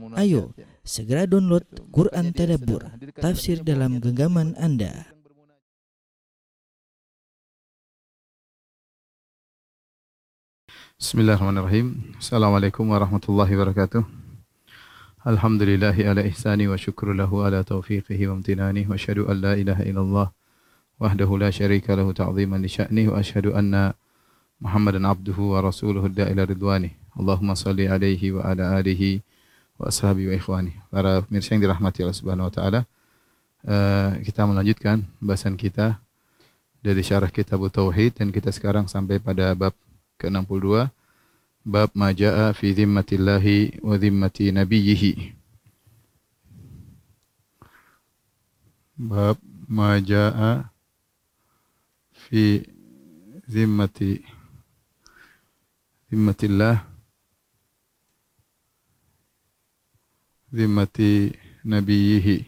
Ayo, segera download Quran Tadabbur, tafsir dalam genggaman Anda. Bismillahirrahmanirrahim. Assalamualaikum warahmatullahi wabarakatuh. Alhamdulillahi ala ihsani wa syukru lahu ala taufiqihi wa amtinani wa ashadu an la ilaha illallah wahdahu la syarika lahu ta'ziman li sya'nih wa ashadu anna Muhammadan abduhu wa rasuluhu da'ila ridwani. Allahumma salli alaihi wa ala alihi wa ashabi wa ikhwani. Para pemirsa yang dirahmati Allah Subhanahu wa taala, uh, kita melanjutkan bahasan kita dari syarah kitab tauhid dan kita sekarang sampai pada bab ke-62 bab majaa fi zimmatillahi wa zimmati nabiyhi. Bab majaa fi zimmati zimmatillah zimmati nabiyhi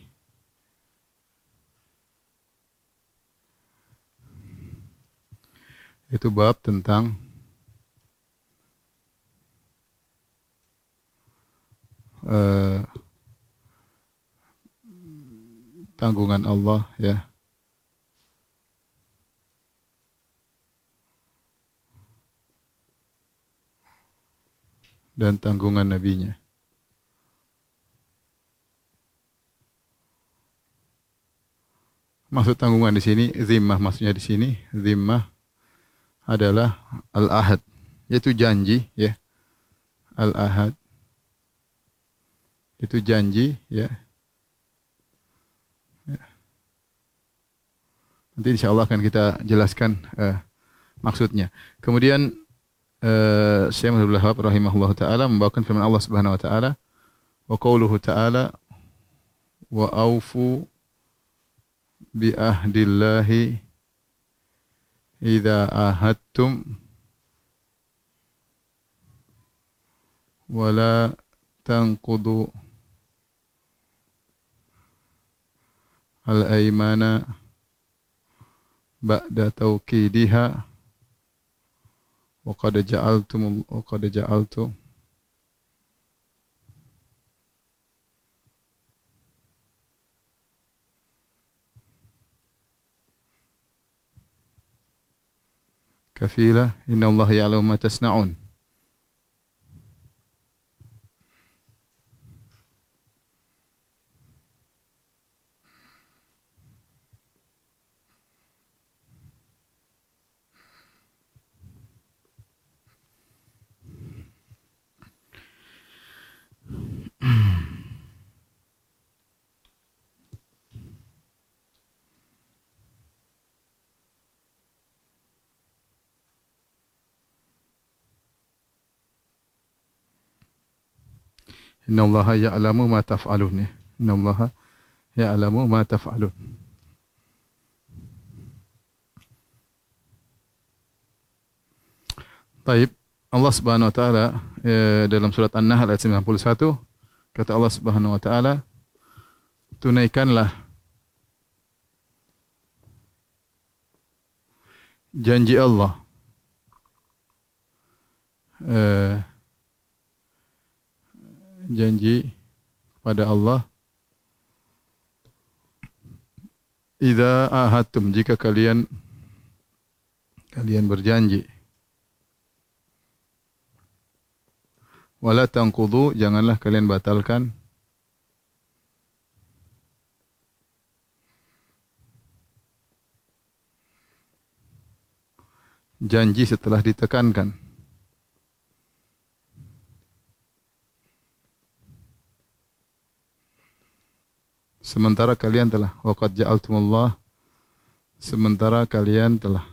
itu bab tentang uh, tanggungan Allah ya. Dan tanggungan nabinya Maksud tanggungan di sini, zimmah maksudnya di sini, zimmah adalah al-ahad, yaitu janji, ya. Al-ahad itu janji, ya. ya. Nanti insya Allah akan kita jelaskan uh, maksudnya. Kemudian Syekh Muhammad Wahab rahimahullah taala membawakan firman Allah Subhanahu wa taala wa qauluhu taala wa aufu bi ahdillahi idza ahadtum wala tanqudu al aymana ba'da tawkidiha wa qad ja'altum كفيلة. إن الله يعلم ما تصنعون. Inna Allah ya'lamu ma taf'alun. Inna Allah ya'lamu ma taf'alun. Taib Allah Subhanahu wa taala eh, dalam surat An-Nahl ayat 91 kata Allah Subhanahu wa taala tunaikanlah janji Allah eh, janji kepada Allah. Idza ahadtum jika kalian kalian berjanji. Wala tanqudu janganlah kalian batalkan. Janji setelah ditekankan sementara kalian telah waqad ja'altumullah sementara kalian telah.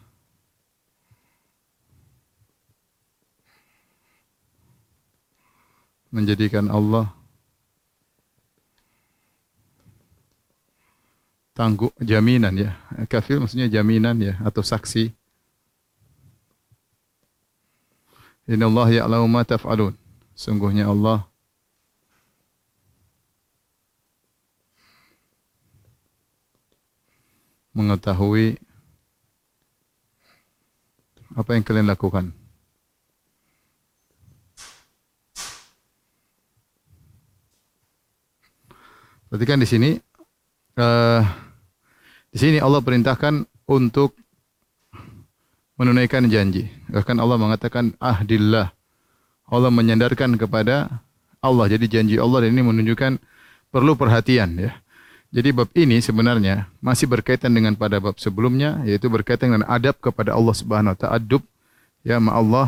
Menjadikan Allah tangguh jaminan ya. Kafir maksudnya jaminan ya atau saksi. Inna Allah ya'lamu ma taf'alun. Sungguhnya Allah mengetahui apa yang kalian lakukan. Perhatikan di sini uh, di sini Allah perintahkan untuk menunaikan janji. Bahkan Allah mengatakan ahdillah. Allah menyandarkan kepada Allah. Jadi janji Allah ini menunjukkan perlu perhatian ya. Jadi bab ini sebenarnya masih berkaitan dengan pada bab sebelumnya yaitu berkaitan dengan adab kepada Allah Subhanahu wa taala. Adab ya ma Allah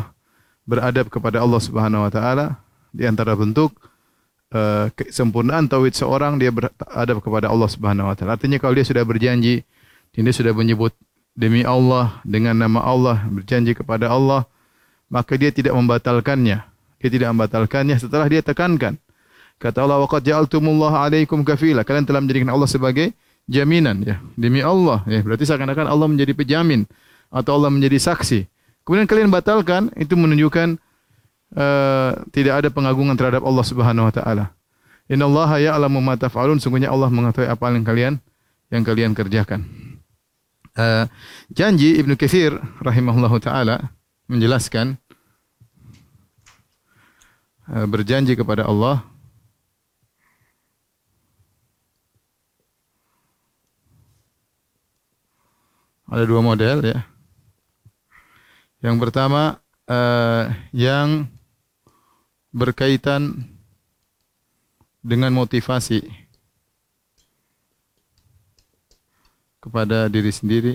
beradab kepada Allah Subhanahu wa taala di antara bentuk uh, kesempurnaan tauhid seorang dia beradab kepada Allah Subhanahu wa taala. Artinya kalau dia sudah berjanji, dia sudah menyebut demi Allah dengan nama Allah berjanji kepada Allah, maka dia tidak membatalkannya. Dia tidak membatalkannya setelah dia tekankan. Kata Allah, "Waqad ja'altumullaha 'alaikum kafila." Kalian telah menjadikan Allah sebagai jaminan ya. Demi Allah ya. Berarti seakan-akan Allah menjadi pejamin atau Allah menjadi saksi. Kemudian kalian batalkan, itu menunjukkan uh, tidak ada pengagungan terhadap Allah Subhanahu wa taala. Innallaha ya'lamu ma taf'alun. Sungguhnya Allah mengetahui apa yang kalian yang kalian kerjakan. Uh, janji Ibnu Katsir rahimahullahu taala menjelaskan uh, berjanji kepada Allah ada dua model ya. Yang pertama uh, yang berkaitan dengan motivasi kepada diri sendiri.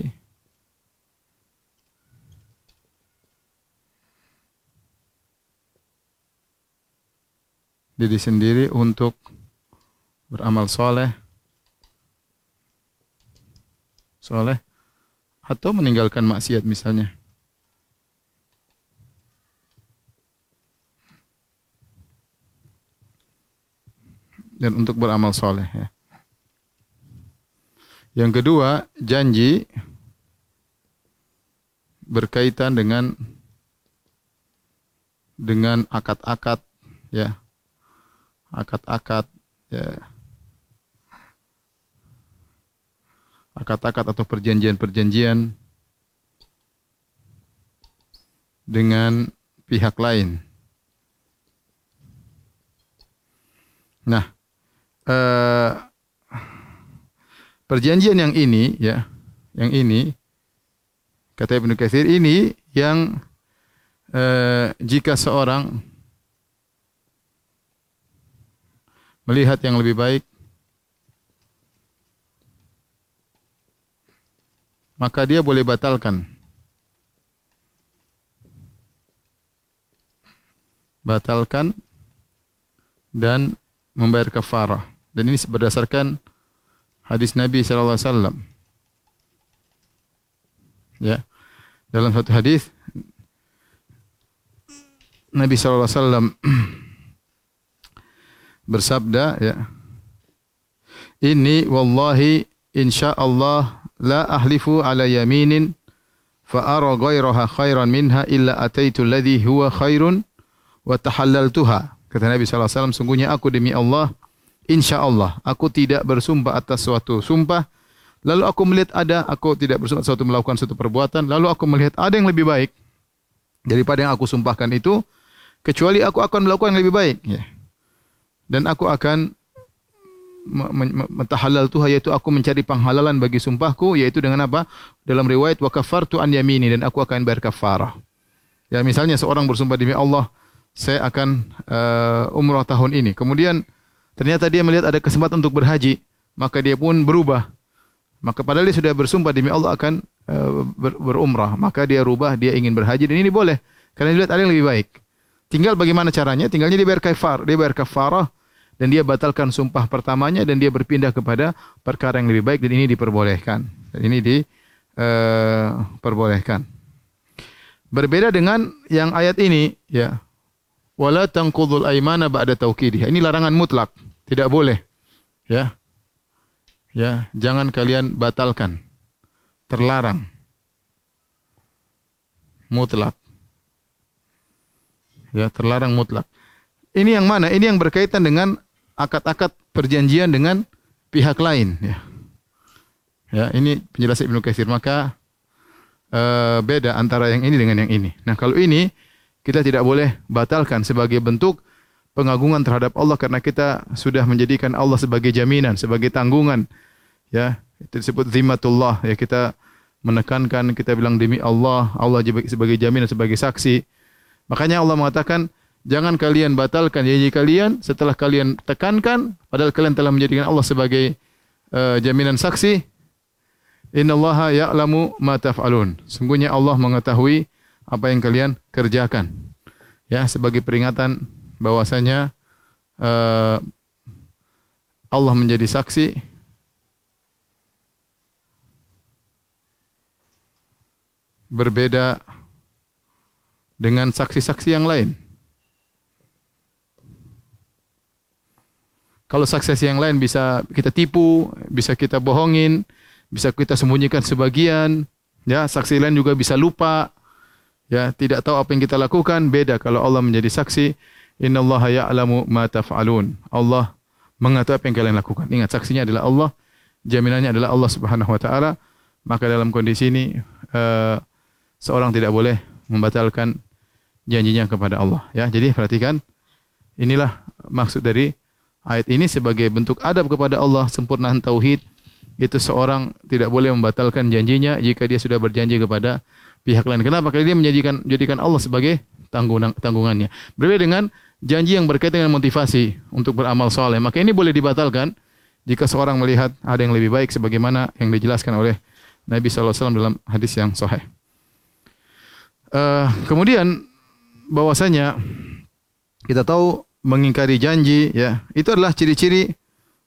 Diri sendiri untuk beramal soleh. Soleh atau meninggalkan maksiat misalnya. Dan untuk beramal soleh. Ya. Yang kedua, janji berkaitan dengan dengan akad-akad ya akad-akad ya akad-akad atau perjanjian-perjanjian dengan pihak lain. Nah, eh, perjanjian yang ini, ya, yang ini, kata Ibn Kathir, ini yang eh, jika seorang melihat yang lebih baik maka dia boleh batalkan. Batalkan dan membayar kafarah. Dan ini berdasarkan hadis Nabi sallallahu alaihi wasallam. Ya. Dalam satu hadis Nabi sallallahu alaihi wasallam bersabda ya. Ini wallahi insyaallah la ahlifu ala yaminin fa ara ghayraha khairan minha illa ataitu alladhi huwa khairun wa tahallaltuha. Kata Nabi sallallahu alaihi wasallam sungguhnya aku demi Allah insyaallah aku tidak bersumpah atas suatu sumpah. Lalu aku melihat ada aku tidak bersumpah suatu melakukan suatu perbuatan. Lalu aku melihat ada yang lebih baik daripada yang aku sumpahkan itu kecuali aku akan melakukan yang lebih baik. Ya. Dan aku akan mentahallal tuha yaitu aku mencari penghalalan bagi sumpahku yaitu dengan apa? Dalam riwayat wa kafartu an yamini dan aku akan bayar kafarah. Ya misalnya seorang bersumpah demi Allah saya akan uh, umrah tahun ini. Kemudian ternyata dia melihat ada kesempatan untuk berhaji maka dia pun berubah. Maka padahal dia sudah bersumpah demi Allah akan uh, ber, berumrah maka dia rubah dia ingin berhaji. Dan ini boleh karena dia lihat ada yang lebih baik. Tinggal bagaimana caranya? Tinggalnya dia bayar kafar dia bayar kafarah dan dia batalkan sumpah pertamanya dan dia berpindah kepada perkara yang lebih baik dan ini diperbolehkan. Dan ini diperbolehkan. Uh, Berbeda dengan yang ayat ini, ya. Wala tanqudul aymana ba'da tawkidih. Ini larangan mutlak, tidak boleh. Ya. Ya, jangan kalian batalkan. Terlarang. Mutlak. Ya, terlarang mutlak. Ini yang mana? Ini yang berkaitan dengan akad-akad perjanjian dengan pihak lain ya. Ya, ini penjelasan Ibnu Katsir maka uh, beda antara yang ini dengan yang ini. Nah, kalau ini kita tidak boleh batalkan sebagai bentuk pengagungan terhadap Allah karena kita sudah menjadikan Allah sebagai jaminan, sebagai tanggungan. Ya, itu disebut zimmatullah. Ya, kita menekankan, kita bilang demi Allah, Allah sebagai jaminan, sebagai saksi. Makanya Allah mengatakan, jangan kalian batalkan janji kalian setelah kalian tekankan, padahal kalian telah menjadikan Allah sebagai uh, jaminan saksi. Inna Allah ya'lamu ma taf'alun. Sungguhnya Allah mengetahui apa yang kalian kerjakan. Ya, sebagai peringatan bahwasanya uh, Allah menjadi saksi berbeda dengan saksi-saksi yang lain. Kalau saksi yang lain bisa kita tipu, bisa kita bohongin, bisa kita sembunyikan sebagian, ya, saksi lain juga bisa lupa, ya, tidak tahu apa yang kita lakukan, beda kalau Allah menjadi saksi, innallaha ya'lamu ma taf'alun. Allah mengetahui apa yang kalian lakukan. Ingat saksinya adalah Allah, jaminannya adalah Allah Subhanahu wa taala. Maka dalam kondisi ini uh, seorang tidak boleh membatalkan janjinya kepada Allah, ya. Jadi perhatikan inilah maksud dari ayat ini sebagai bentuk adab kepada Allah sempurnaan tauhid itu seorang tidak boleh membatalkan janjinya jika dia sudah berjanji kepada pihak lain. Kenapa? Karena dia menjadikan jadikan Allah sebagai tanggungan tanggungannya. Berbeda dengan janji yang berkaitan dengan motivasi untuk beramal soleh. Maka ini boleh dibatalkan jika seorang melihat ada yang lebih baik sebagaimana yang dijelaskan oleh Nabi SAW dalam hadis yang sahih. Uh, kemudian bahwasanya kita tahu mengingkari janji ya. Itu adalah ciri-ciri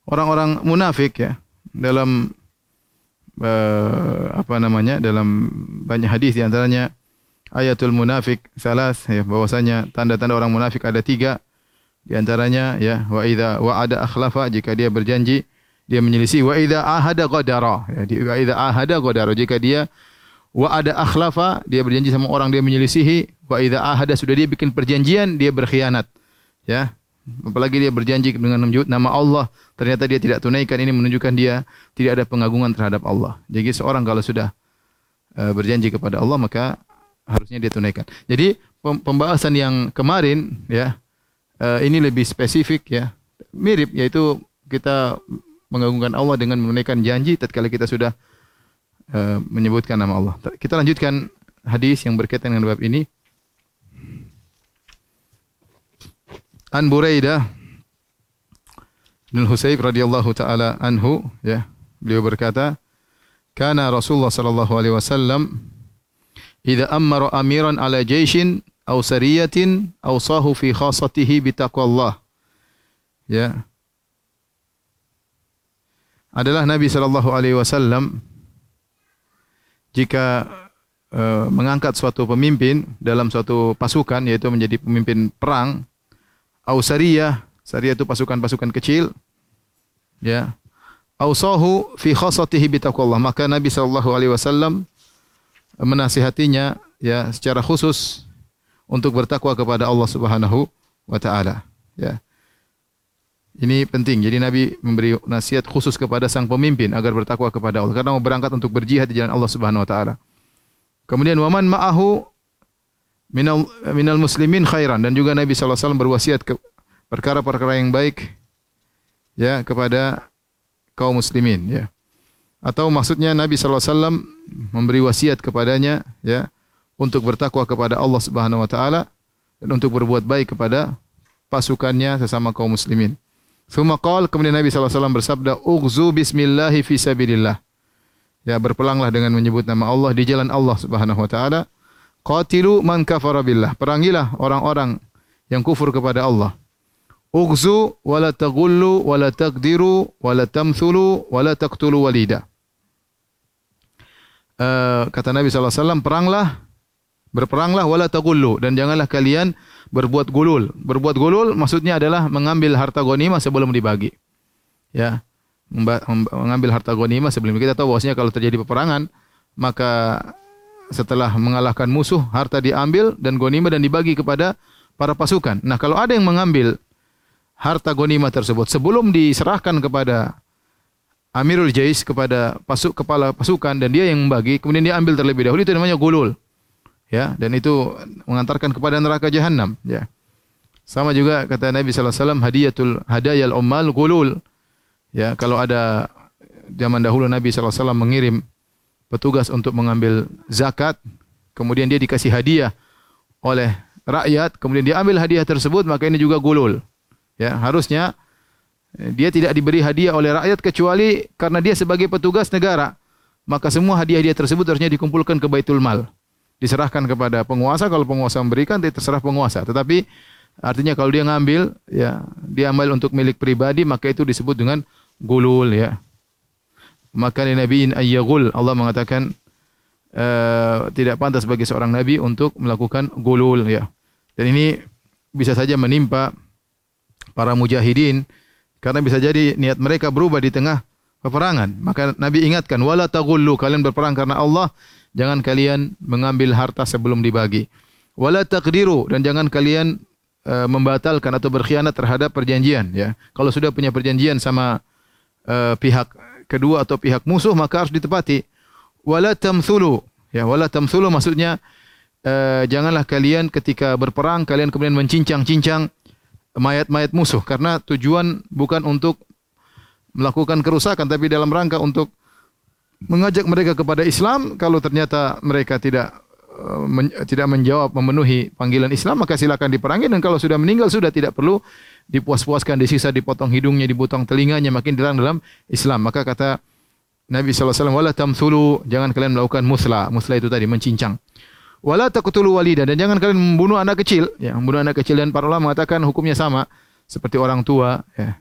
orang-orang munafik ya. Dalam uh, apa namanya dalam banyak hadis di antaranya ayatul munafik salas ya. Bahwasanya tanda-tanda orang munafik ada tiga. Di antaranya ya wa idza wa'ada akhlafa jika dia berjanji dia menyelisih wa idza ahada qadara ya. Wa idza ahada qadara jika dia wa ada akhlafa dia berjanji sama orang dia menyelisihi wa idza ahada sudah dia bikin perjanjian dia berkhianat ya. Apalagi dia berjanji dengan nama Allah. Ternyata dia tidak tunaikan. Ini menunjukkan dia tidak ada pengagungan terhadap Allah. Jadi seorang kalau sudah uh, berjanji kepada Allah maka harusnya dia tunaikan. Jadi pembahasan yang kemarin ya uh, ini lebih spesifik ya. Mirip yaitu kita mengagungkan Allah dengan menunaikan janji tatkala kita sudah uh, menyebutkan nama Allah. Kita lanjutkan hadis yang berkaitan dengan bab ini An Buraidah bin Husayb radhiyallahu taala anhu ya beliau berkata kana Rasulullah sallallahu alaihi wasallam idza amara amiran ala jaishin aw sariyatin aw sahu fi khassatihi bi taqwallah. Ya. Adalah Nabi sallallahu alaihi wasallam jika uh, mengangkat suatu pemimpin dalam suatu pasukan yaitu menjadi pemimpin perang au sariyah, sariyah itu pasukan-pasukan kecil. Ya. Ausahu fi khassatihi bi taqwallah. Maka Nabi sallallahu alaihi wasallam menasihatinya ya secara khusus untuk bertakwa kepada Allah Subhanahu wa taala. Ya. Ini penting. Jadi Nabi memberi nasihat khusus kepada sang pemimpin agar bertakwa kepada Allah karena mau berangkat untuk berjihad di jalan Allah Subhanahu wa taala. Kemudian waman ma'ahu minal minal muslimin khairan dan juga Nabi wasallam berwasiat ke perkara-perkara yang baik ya kepada kaum muslimin ya. Atau maksudnya Nabi wasallam memberi wasiat kepadanya ya untuk bertakwa kepada Allah Subhanahu wa taala dan untuk berbuat baik kepada pasukannya sesama kaum muslimin. Suma qala kemudian Nabi wasallam bersabda ughzu bismillah fi sabilillah. Ya berperanglah dengan menyebut nama Allah di jalan Allah Subhanahu wa taala Qatilu man kafara billah. Perangilah orang-orang yang kufur kepada Allah. Ughzu wala taghullu wala taqdiru wala tamthulu wala taqtulu walida. Uh, kata Nabi SAW, peranglah, berperanglah wala taghullu dan janganlah kalian berbuat gulul. Berbuat gulul maksudnya adalah mengambil harta ghanimah sebelum dibagi. Ya. Mengambil harta ghanimah sebelum kita tahu bahwasanya kalau terjadi peperangan maka setelah mengalahkan musuh, harta diambil dan gonima dan dibagi kepada para pasukan. Nah, kalau ada yang mengambil harta gonima tersebut sebelum diserahkan kepada Amirul Jais kepada pasuk kepala pasukan dan dia yang membagi, kemudian dia ambil terlebih dahulu itu namanya gulul. Ya, dan itu mengantarkan kepada neraka jahanam, ya. Sama juga kata Nabi sallallahu alaihi wasallam hadiyatul hadayal ummal gulul. Ya, kalau ada zaman dahulu Nabi sallallahu alaihi wasallam mengirim petugas untuk mengambil zakat, kemudian dia dikasih hadiah oleh rakyat, kemudian dia ambil hadiah tersebut, maka ini juga gulul. Ya, harusnya eh, dia tidak diberi hadiah oleh rakyat kecuali karena dia sebagai petugas negara. Maka semua hadiah-hadiah tersebut harusnya dikumpulkan ke Baitul Mal. Diserahkan kepada penguasa, kalau penguasa memberikan, terserah penguasa. Tetapi Artinya kalau dia ngambil, ya dia ambil untuk milik pribadi, maka itu disebut dengan gulul, ya. Maka nabiin ayyagul Allah mengatakan uh, tidak pantas bagi seorang nabi untuk melakukan gulul, ya. Dan ini bisa saja menimpa para mujahidin karena bisa jadi niat mereka berubah di tengah peperangan. Maka Nabi ingatkan, wala taghullu kalian berperang karena Allah, jangan kalian mengambil harta sebelum dibagi. Wala taqdiru dan jangan kalian uh, membatalkan atau berkhianat terhadap perjanjian ya. Kalau sudah punya perjanjian sama uh, pihak kedua atau pihak musuh maka harus ditepati. Wala tamthulu. Ya wala tamthulu maksudnya uh, janganlah kalian ketika berperang kalian kemudian mencincang-cincang mayat-mayat musuh. Karena tujuan bukan untuk melakukan kerusakan tapi dalam rangka untuk mengajak mereka kepada Islam. Kalau ternyata mereka tidak Uh, men, tidak menjawab memenuhi panggilan Islam maka silakan diperangi. Dan kalau sudah meninggal sudah tidak perlu dipuas-puaskan disisa dipotong hidungnya dipotong telinganya makin dilarang dalam Islam. Maka kata Nabi sallallahu alaihi wasallam wala tamthulu jangan kalian melakukan musla. Musla itu tadi mencincang. Wala taqtulu walida dan jangan kalian membunuh anak kecil. Ya membunuh anak kecil dan para ulama mengatakan hukumnya sama seperti orang tua ya.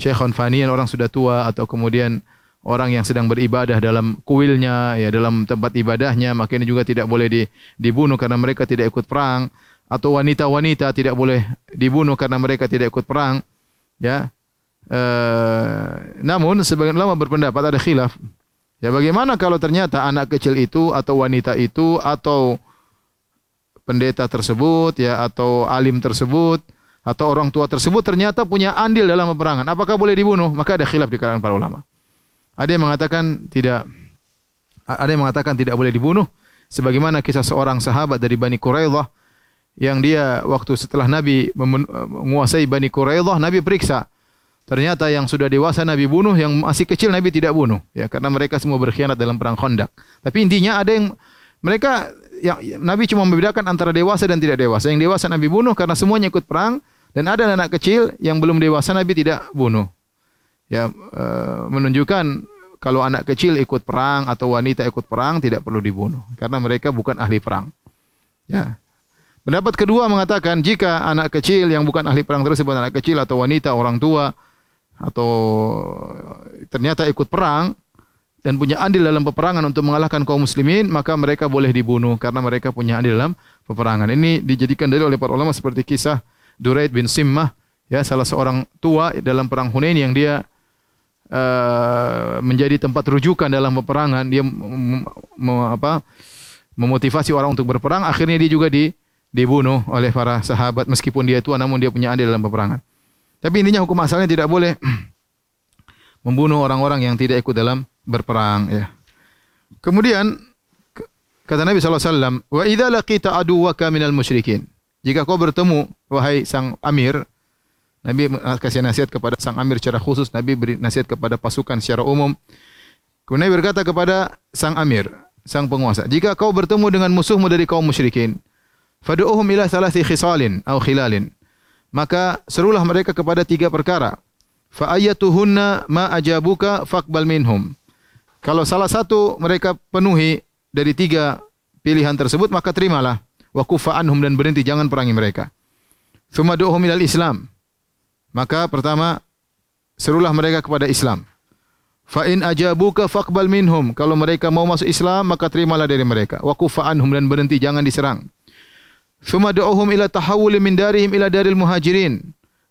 Syekhun fanian orang sudah tua atau kemudian orang yang sedang beribadah dalam kuilnya ya dalam tempat ibadahnya maka ini juga tidak boleh di, dibunuh karena mereka tidak ikut perang atau wanita-wanita tidak boleh dibunuh karena mereka tidak ikut perang ya. E, namun sebagian ulama berpendapat ada khilaf. Ya bagaimana kalau ternyata anak kecil itu atau wanita itu atau pendeta tersebut ya atau alim tersebut atau orang tua tersebut ternyata punya andil dalam peperangan apakah boleh dibunuh? Maka ada khilaf di kalangan para ulama. Ada yang mengatakan tidak ada yang mengatakan tidak boleh dibunuh. Sebagaimana kisah seorang sahabat dari Bani Quraidah yang dia waktu setelah Nabi menguasai Bani Quraidah Nabi periksa. Ternyata yang sudah dewasa Nabi bunuh yang masih kecil Nabi tidak bunuh. Ya karena mereka semua berkhianat dalam perang Khandaq. Tapi intinya ada yang mereka yang Nabi cuma membedakan antara dewasa dan tidak dewasa. Yang dewasa Nabi bunuh karena semuanya ikut perang dan ada anak kecil yang belum dewasa Nabi tidak bunuh. Ya uh, menunjukkan kalau anak kecil ikut perang atau wanita ikut perang tidak perlu dibunuh. Karena mereka bukan ahli perang. Ya. Pendapat kedua mengatakan jika anak kecil yang bukan ahli perang tersebut anak kecil atau wanita orang tua atau ternyata ikut perang dan punya andil dalam peperangan untuk mengalahkan kaum muslimin maka mereka boleh dibunuh karena mereka punya andil dalam peperangan. Ini dijadikan dalil oleh para ulama seperti kisah Duraid bin Simmah ya salah seorang tua dalam perang Hunain yang dia Uh, menjadi tempat rujukan dalam peperangan dia apa memotivasi orang untuk berperang akhirnya dia juga di, dibunuh oleh para sahabat meskipun dia tua namun dia punya andil dalam peperangan. Tapi intinya hukum asalnya tidak boleh membunuh orang-orang yang tidak ikut dalam berperang ya. Kemudian kata Nabi sallallahu alaihi wasallam wa idza laqita aduwaka minal musyrikin. Jika kau bertemu wahai sang amir Nabi kasih nasihat kepada sang amir secara khusus, Nabi beri nasihat kepada pasukan secara umum. Kemudian Nabi berkata kepada sang amir, sang penguasa, jika kau bertemu dengan musuhmu dari kaum musyrikin, fadu'uhum ila thalathi khisalin atau khilalin. Maka serulah mereka kepada tiga perkara. Fa ayatuhunna ma ajabuka faqbal minhum. Kalau salah satu mereka penuhi dari tiga pilihan tersebut, maka terimalah. Wa kufa anhum dan berhenti, jangan perangi mereka. Thumma du'uhum ila islam Maka pertama serulah mereka kepada Islam. Fa in ajabuka faqbal minhum. Kalau mereka mau masuk Islam maka terimalah dari mereka. Wa kufa anhum dan berhenti jangan diserang. Thumma du'uhum ila tahawul min darihim ila daril muhajirin.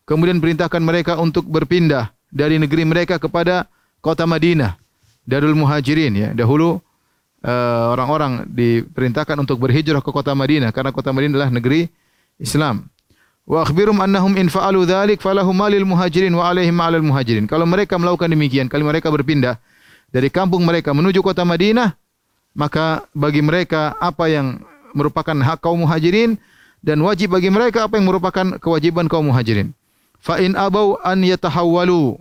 Kemudian perintahkan mereka untuk berpindah dari negeri mereka kepada kota Madinah, Darul Muhajirin ya. Dahulu uh, orang-orang diperintahkan untuk berhijrah ke kota Madinah karena kota Madinah adalah negeri Islam. Wa akhbirum annahum in fa'alu dhalik falahum malil muhajirin wa alaihim ma'alil muhajirin. Kalau mereka melakukan demikian, kalau mereka berpindah dari kampung mereka menuju kota Madinah, maka bagi mereka apa yang merupakan hak kaum muhajirin dan wajib bagi mereka apa yang merupakan kewajiban kaum muhajirin. Fa in abau an yatahawwalu.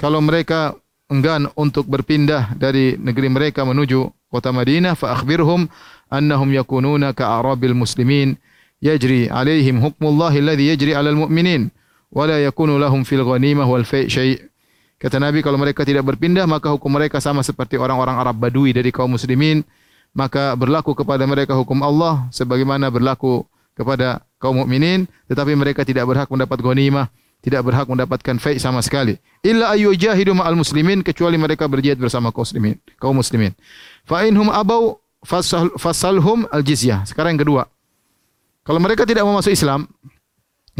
Kalau mereka enggan untuk berpindah dari negeri mereka menuju kota Madinah fa akhbirhum annahum yakununa ka arabil muslimin yajri alaihim hukmullah alladhi yajri alal mu'minin wa la yakunu lahum fil ghanimah wal fai' syai' Kata Nabi kalau mereka tidak berpindah maka hukum mereka sama seperti orang-orang Arab Badui dari kaum muslimin maka berlaku kepada mereka hukum Allah sebagaimana berlaku kepada kaum mukminin tetapi mereka tidak berhak mendapat ghanimah tidak berhak mendapatkan fai' sama sekali. Illa ayyujahidu ma'al muslimin kecuali mereka berjihad bersama kaum muslimin kaum muslimin. Fa inhum abau fasal, fasalhum al jizyah sekarang yang kedua. Kalau mereka tidak mau masuk Islam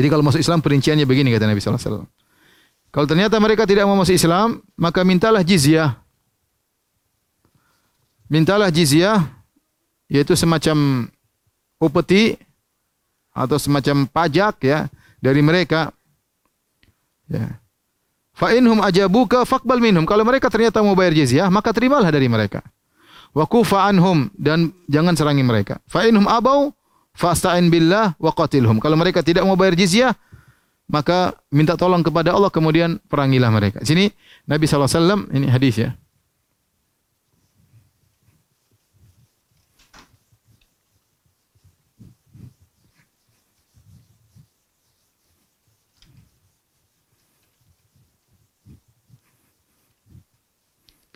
jadi kalau masuk Islam perinciannya begini kata Nabi sallallahu alaihi wasallam. Kalau ternyata mereka tidak mau masuk Islam, maka mintalah jizyah. Mintalah jizyah, yaitu semacam upeti atau semacam pajak ya dari mereka. Ya. Fa inhum ajabuka faqbal minhum. Kalau mereka ternyata mau bayar jizyah, maka terimalah dari mereka. Wa kufa anhum dan jangan serangi mereka. Fa inhum abau fasta'in billah wa qatilhum. Kalau mereka tidak mau bayar jizyah, maka minta tolong kepada Allah kemudian perangilah mereka. Sini Nabi SAW ini hadis ya.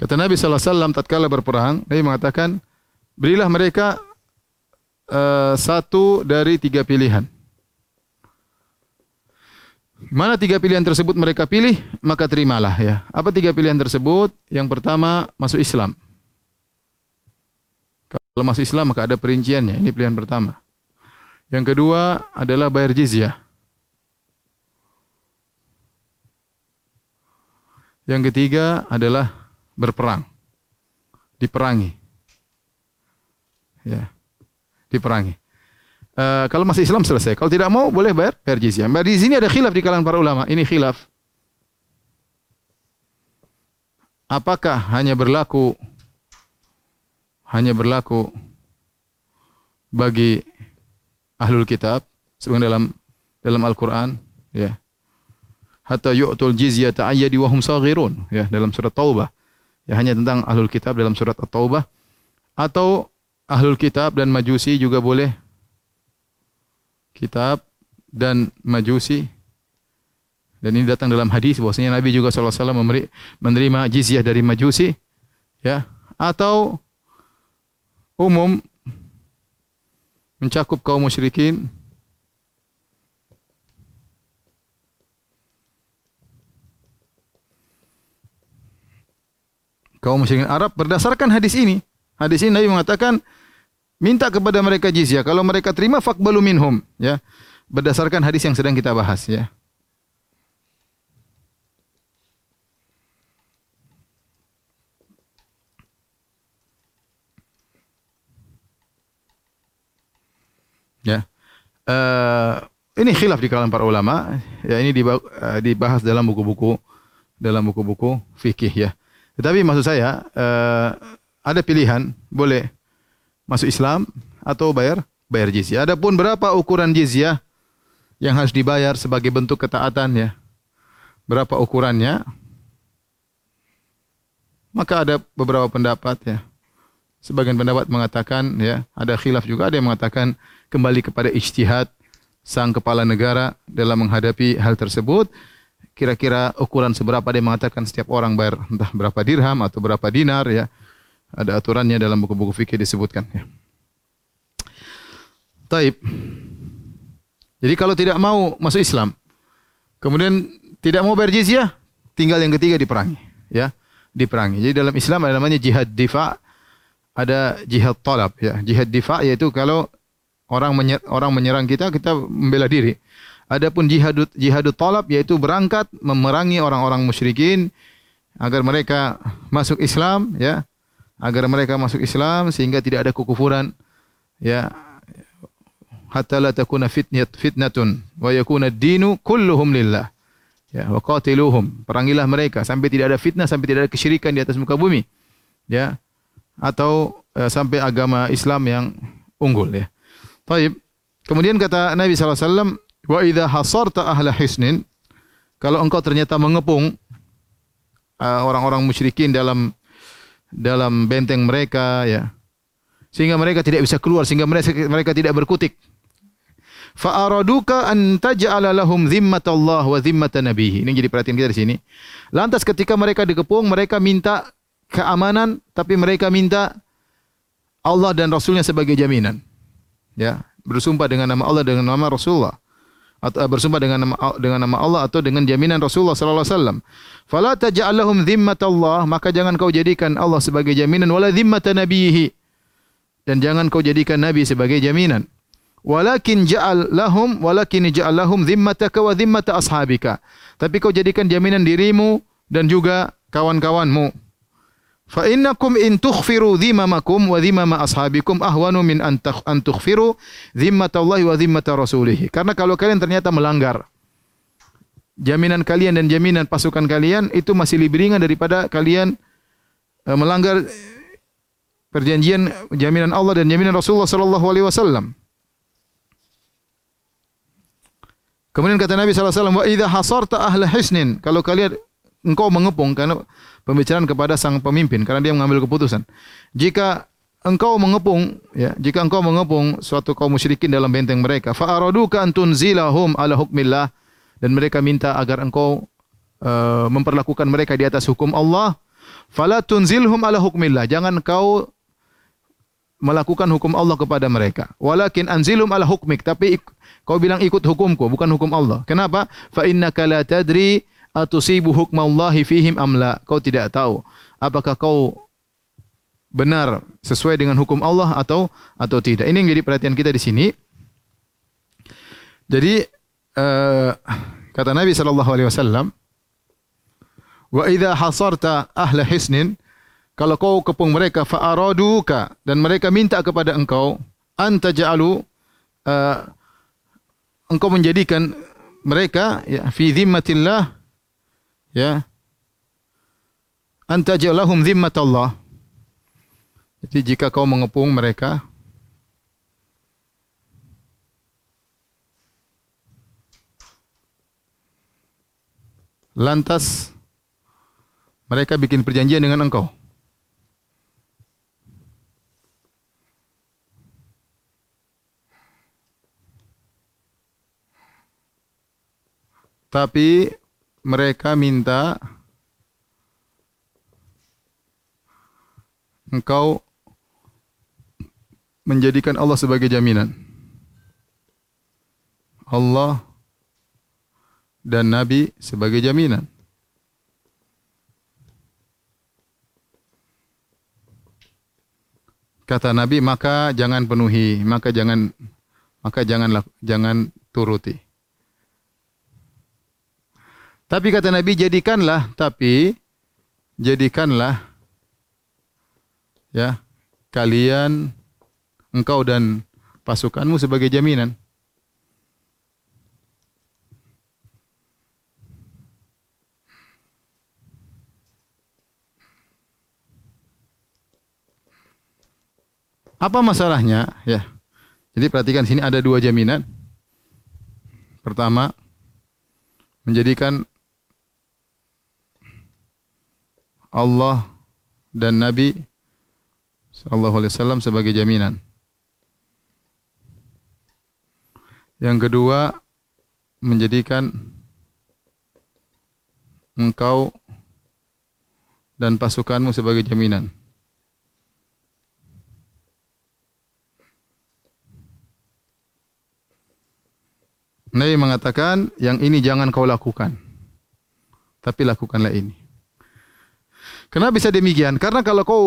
Kata Nabi SAW tatkala berperang, Nabi mengatakan, berilah mereka uh, satu dari tiga pilihan. Mana tiga pilihan tersebut mereka pilih, maka terimalah ya. Apa tiga pilihan tersebut? Yang pertama, masuk Islam. Kalau masuk Islam, maka ada perinciannya. Ini pilihan pertama. Yang kedua adalah bayar jizyah. Yang ketiga adalah berperang. Diperangi. Ya. Diperangi. Uh, kalau masih Islam selesai. Kalau tidak mau boleh bayar bayar jizyah. Bayar di sini ada khilaf di kalangan para ulama. Ini khilaf. Apakah hanya berlaku hanya berlaku bagi ahlul kitab sebagian dalam dalam Al-Qur'an ya. Hatta yu'tul jizyata ayyadi wa hum saghirun ya dalam surat Taubah. Ya hanya tentang ahlul kitab dalam surat At-Taubah. Atau ahlul kitab dan majusi juga boleh. Kitab dan majusi. Dan ini datang dalam hadis bahwasanya Nabi juga sallallahu alaihi wasallam menerima jizyah dari majusi. Ya atau umum mencakup kaum musyrikin kaum musyrikin Arab berdasarkan hadis ini hadis ini Nabi mengatakan minta kepada mereka jizyah. Kalau mereka terima faqbalu minhum, ya. Berdasarkan hadis yang sedang kita bahas, ya. Ya. Uh, ini khilaf di kalangan para ulama. Ya, ini eh, dibahas dalam buku-buku dalam buku-buku fikih ya. Tetapi maksud saya uh, ada pilihan, boleh masuk Islam atau bayar bayar jizyah. Adapun berapa ukuran jizyah yang harus dibayar sebagai bentuk ketaatan ya? Berapa ukurannya? Maka ada beberapa pendapat ya. Sebagian pendapat mengatakan ya, ada khilaf juga ada yang mengatakan kembali kepada ijtihad sang kepala negara dalam menghadapi hal tersebut. Kira-kira ukuran seberapa dia mengatakan setiap orang bayar entah berapa dirham atau berapa dinar ya ada aturannya dalam buku-buku fikih disebutkan ya. Taib. Jadi kalau tidak mau masuk Islam, kemudian tidak mau bayar jizyah, tinggal yang ketiga diperangi, ya, diperangi. Jadi dalam Islam ada namanya jihad difa, ada jihad talab, ya. Jihad difa yaitu kalau orang menyer, orang menyerang kita, kita membela diri. Adapun jihad jihad talab yaitu berangkat memerangi orang-orang musyrikin agar mereka masuk Islam, ya, agar mereka masuk Islam sehingga tidak ada kekufuran ya. Hatta la takuna fitnat fitnatun wa yakuna ad-dinu kulluhum lillah ya. Wa qatiluhum. Perangilah mereka sampai tidak ada fitnah sampai tidak ada kesyirikan di atas muka bumi ya. Atau uh, sampai agama Islam yang unggul ya. Baik. Kemudian kata Nabi SAW, Wa idha hasarta ahla hisnin, kalau engkau ternyata mengepung uh, orang-orang musyrikin dalam dalam benteng mereka, ya, sehingga mereka tidak bisa keluar, sehingga mereka, mereka tidak berkutik. Fa'araduka an taj'ala lahum Allah wa zimmata nabihi. Ini jadi perhatian kita di sini. Lantas ketika mereka dikepung, mereka minta keamanan, tapi mereka minta Allah dan Rasulnya sebagai jaminan. Ya, bersumpah dengan nama Allah dengan nama Rasulullah atau eh, bersumpah dengan nama dengan nama Allah atau dengan jaminan Rasulullah sallallahu alaihi wasallam. Fala taj'alhum dhimmatallah, maka jangan kau jadikan Allah sebagai jaminan wala dhimmata nabiyhi. Dan jangan kau jadikan nabi sebagai jaminan. Walakin ja'al lahum walakin ja'al lahum dhimmataka wa dhimmata ashabika. Tapi kau jadikan jaminan dirimu dan juga kawan-kawanmu. Fa innakum in tukhfiru dhimamakum wa dhimama ashabikum ahwanu min an tukhfiru dhimmatallahi wa dhimmata rasulih. Karena kalau kalian ternyata melanggar jaminan kalian dan jaminan pasukan kalian itu masih lebih ringan daripada kalian uh, melanggar perjanjian jaminan Allah dan jaminan Rasulullah sallallahu alaihi wasallam. Kemudian kata Nabi sallallahu alaihi wasallam wa idza hasarta ahla hisnin kalau kalian engkau mengepung karena pembicaraan kepada sang pemimpin karena dia mengambil keputusan. Jika engkau mengepung ya, jika engkau mengepung suatu kaum musyrikin dalam benteng mereka, fa araduka antun ala hukmillah dan mereka minta agar engkau uh, memperlakukan mereka di atas hukum Allah, fala tunzilhum ala hukmillah. Jangan kau melakukan hukum Allah kepada mereka. Walakin anzilhum ala hukmik, tapi kau bilang ikut hukumku, bukan hukum Allah. Kenapa? Fa innaka la tadri atusibu hukmallahi fihim amla. Kau tidak tahu apakah kau benar sesuai dengan hukum Allah atau atau tidak. Ini yang jadi perhatian kita di sini. Jadi uh, kata Nabi sallallahu alaihi wasallam, "Wa idza hasarta ahla hisnin" Kalau kau kepung mereka fa'araduka dan mereka minta kepada engkau anta ja'alu uh, engkau menjadikan mereka ya fi dhimmatillah ya. Anta jalahum zimmat Allah jadi jika kau mengepung mereka lantas mereka bikin perjanjian dengan engkau. Tapi mereka minta engkau menjadikan Allah sebagai jaminan. Allah dan Nabi sebagai jaminan. Kata Nabi, maka jangan penuhi, maka jangan maka janganlah jangan turuti. Tapi kata Nabi jadikanlah tapi jadikanlah ya kalian engkau dan pasukanmu sebagai jaminan. Apa masalahnya? Ya. Jadi perhatikan sini ada dua jaminan. Pertama, menjadikan Allah dan Nabi sallallahu alaihi wasallam sebagai jaminan. Yang kedua menjadikan engkau dan pasukanmu sebagai jaminan. Nabi mengatakan yang ini jangan kau lakukan. Tapi lakukanlah ini. Kenapa bisa demikian? Karena kalau kau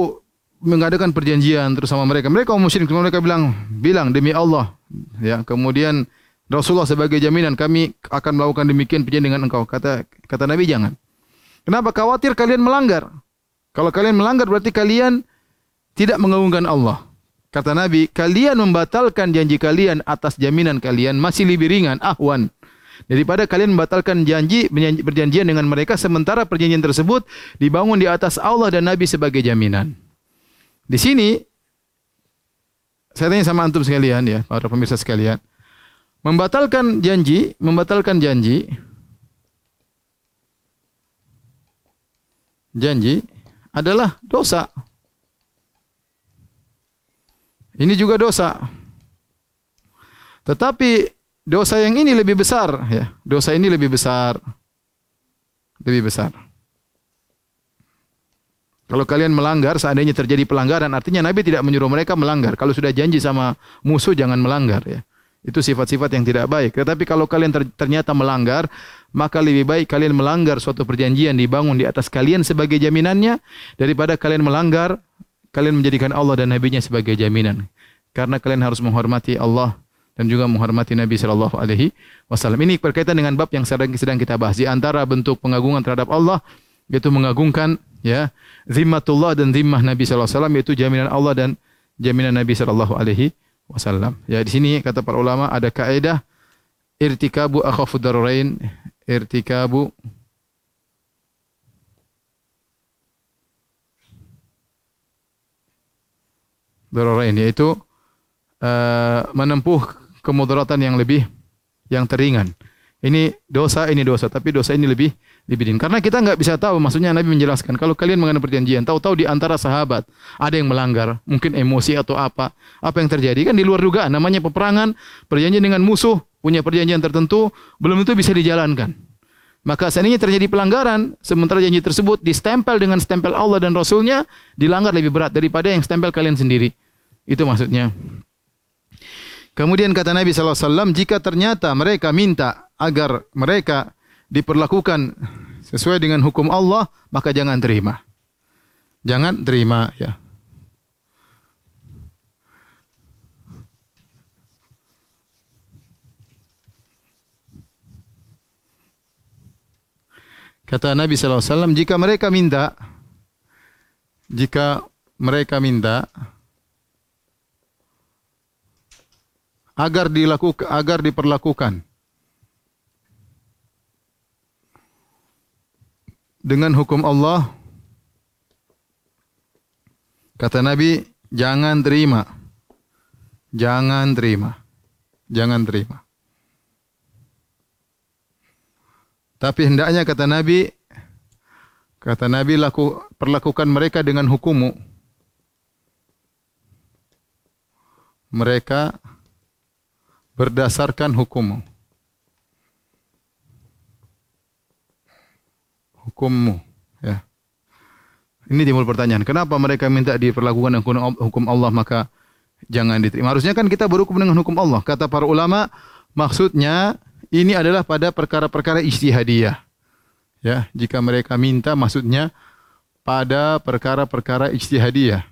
mengadakan perjanjian terus sama mereka, mereka musyrik, mereka bilang, bilang demi Allah, ya. Kemudian Rasulullah sebagai jaminan kami akan melakukan demikian perjanjian dengan engkau. Kata kata Nabi jangan. Kenapa? Khawatir kalian melanggar. Kalau kalian melanggar berarti kalian tidak mengagungkan Allah. Kata Nabi, kalian membatalkan janji kalian atas jaminan kalian masih lebih ringan, ahwan daripada kalian membatalkan janji perjanjian dengan mereka sementara perjanjian tersebut dibangun di atas Allah dan Nabi sebagai jaminan. Di sini saya tanya sama antum sekalian ya, para pemirsa sekalian. Membatalkan janji, membatalkan janji janji adalah dosa. Ini juga dosa. Tetapi dosa yang ini lebih besar ya. Dosa ini lebih besar. Lebih besar. Kalau kalian melanggar, seandainya terjadi pelanggaran, artinya Nabi tidak menyuruh mereka melanggar. Kalau sudah janji sama musuh, jangan melanggar. Ya. Itu sifat-sifat yang tidak baik. Tetapi kalau kalian ternyata melanggar, maka lebih baik kalian melanggar suatu perjanjian dibangun di atas kalian sebagai jaminannya, daripada kalian melanggar, kalian menjadikan Allah dan Nabi-Nya sebagai jaminan. Karena kalian harus menghormati Allah dan juga menghormati Nabi sallallahu alaihi wasallam. Ini berkaitan dengan bab yang sedang sedang kita bahas di antara bentuk pengagungan terhadap Allah yaitu mengagungkan ya zimmatullah dan zimmah Nabi sallallahu alaihi wasallam yaitu jaminan Allah dan jaminan Nabi sallallahu alaihi wasallam. Ya di sini kata para ulama ada kaidah irtikabu akhafu dararain irtikabu dararain yaitu uh, menempuh kemudaratan yang lebih yang teringan. Ini dosa, ini dosa, tapi dosa ini lebih dibidin. Karena kita enggak bisa tahu, maksudnya Nabi menjelaskan, kalau kalian mengenai perjanjian, tahu-tahu di antara sahabat ada yang melanggar, mungkin emosi atau apa, apa yang terjadi kan di luar dugaan, namanya peperangan, perjanjian dengan musuh, punya perjanjian tertentu, belum itu bisa dijalankan. Maka seandainya terjadi pelanggaran, sementara janji tersebut distempel dengan stempel Allah dan Rasulnya, dilanggar lebih berat daripada yang stempel kalian sendiri. Itu maksudnya. Kemudian kata Nabi SAW, jika ternyata mereka minta agar mereka diperlakukan sesuai dengan hukum Allah, maka jangan terima. Jangan terima ya. Kata Nabi sallallahu alaihi wasallam, jika mereka minta jika mereka minta agar dilakukan agar diperlakukan. Dengan hukum Allah kata Nabi jangan terima. Jangan terima. Jangan terima. Tapi hendaknya kata Nabi kata Nabi laku perlakukan mereka dengan hukummu. Mereka berdasarkan hukummu hukummu. Ya. Ini timbul pertanyaan, kenapa mereka minta diperlakukan dengan hukum Allah maka jangan diterima. Harusnya kan kita berhukum dengan hukum Allah. Kata para ulama, maksudnya ini adalah pada perkara-perkara ijtihadiyah. Ya, jika mereka minta maksudnya pada perkara-perkara ijtihadiyah.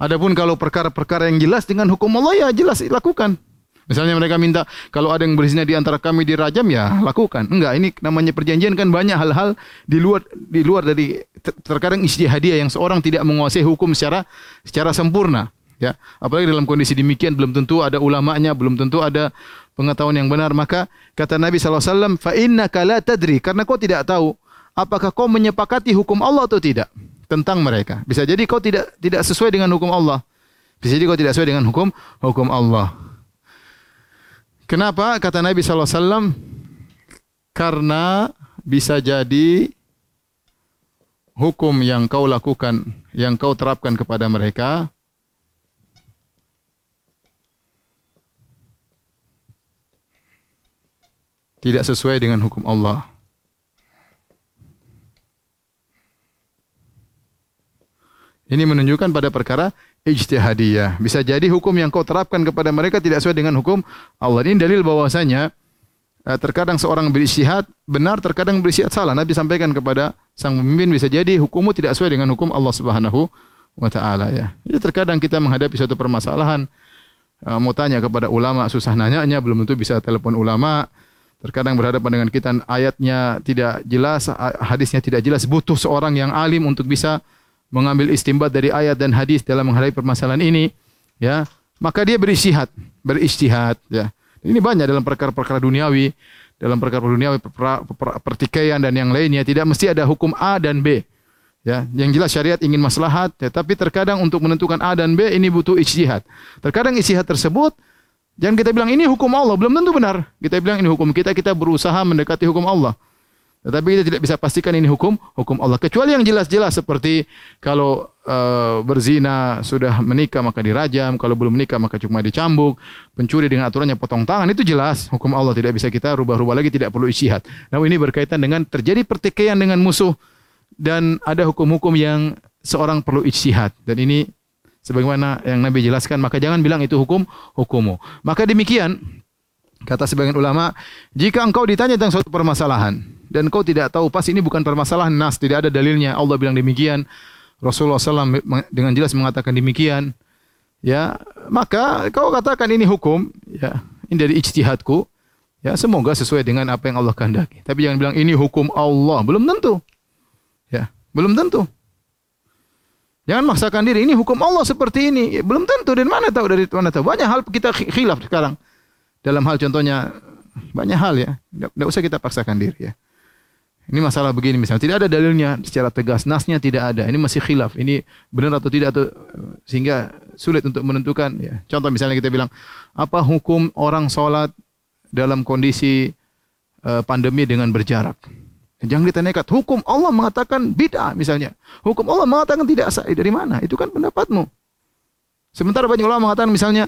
Adapun kalau perkara-perkara yang jelas dengan hukum Allah ya jelas lakukan. Misalnya mereka minta kalau ada yang berzina di antara kami dirajam ya lakukan. Enggak, ini namanya perjanjian kan banyak hal-hal di luar di luar dari terkadang ijtihadiyah yang seorang tidak menguasai hukum secara secara sempurna. Ya, apalagi dalam kondisi demikian belum tentu ada ulamanya, belum tentu ada pengetahuan yang benar. Maka kata Nabi sallallahu alaihi wasallam, "Fa innaka la tadri," karena kau tidak tahu apakah kau menyepakati hukum Allah atau tidak tentang mereka. Bisa jadi kau tidak tidak sesuai dengan hukum Allah. Bisa jadi kau tidak sesuai dengan hukum hukum Allah. Kenapa kata Nabi sallallahu alaihi wasallam? Karena bisa jadi hukum yang kau lakukan, yang kau terapkan kepada mereka tidak sesuai dengan hukum Allah. Ini menunjukkan pada perkara ijtihadiyah. Bisa jadi hukum yang kau terapkan kepada mereka tidak sesuai dengan hukum Allah. Ini dalil bahwasanya eh, terkadang seorang berijtihad benar, terkadang berijtihad salah. Nabi sampaikan kepada sang pemimpin bisa jadi hukummu tidak sesuai dengan hukum Allah Subhanahu wa taala ya. Jadi terkadang kita menghadapi suatu permasalahan eh, mau tanya kepada ulama susah nanyanya belum tentu bisa telepon ulama. Terkadang berhadapan dengan kita ayatnya tidak jelas, hadisnya tidak jelas, butuh seorang yang alim untuk bisa mengambil istimbat dari ayat dan hadis dalam menghadapi permasalahan ini, ya, maka dia beristihad, beristihad, ya. Ini banyak dalam perkara-perkara duniawi, dalam perkara duniawi pertikaian dan yang lainnya tidak mesti ada hukum A dan B. Ya, yang jelas syariat ingin maslahat, tetapi terkadang untuk menentukan A dan B ini butuh ijtihad. Terkadang ijtihad tersebut jangan kita bilang ini hukum Allah, belum tentu benar. Kita bilang ini hukum kita, kita berusaha mendekati hukum Allah. Tetapi kita tidak bisa pastikan ini hukum hukum Allah. Kecuali yang jelas-jelas seperti kalau uh, berzina sudah menikah maka dirajam, kalau belum menikah maka cuma dicambuk, pencuri dengan aturannya potong tangan. Itu jelas. Hukum Allah tidak bisa kita rubah-rubah lagi tidak perlu ijtihad. Namun ini berkaitan dengan terjadi pertikaian dengan musuh. Dan ada hukum-hukum yang seorang perlu ijtihad. Dan ini sebagaimana yang Nabi jelaskan maka jangan bilang itu hukum hukumu. Maka demikian kata sebagian ulama jika engkau ditanya tentang suatu permasalahan dan kau tidak tahu pas ini bukan permasalahan nas tidak ada dalilnya. Allah bilang demikian. Rasulullah SAW dengan jelas mengatakan demikian. Ya maka kau katakan ini hukum ya ini dari ijtihadku. Ya semoga sesuai dengan apa yang Allah kehendaki. Tapi jangan bilang ini hukum Allah. Belum tentu. Ya belum tentu. Jangan maksakan diri ini hukum Allah seperti ini. Ya, belum tentu. Dan mana tahu? Dari mana tahu? Banyak hal kita khilaf sekarang dalam hal contohnya banyak hal ya. Tidak usah kita paksakan diri ya. Ini masalah begini misalnya. Tidak ada dalilnya secara tegas. Nasnya tidak ada. Ini masih khilaf. Ini benar atau tidak atau sehingga sulit untuk menentukan ya. Contoh misalnya kita bilang apa hukum orang sholat dalam kondisi uh, pandemi dengan berjarak? Jangan kita nekat. Hukum Allah mengatakan bid'ah misalnya. Hukum Allah mengatakan tidak sah. Dari mana? Itu kan pendapatmu. Sementara banyak ulama mengatakan misalnya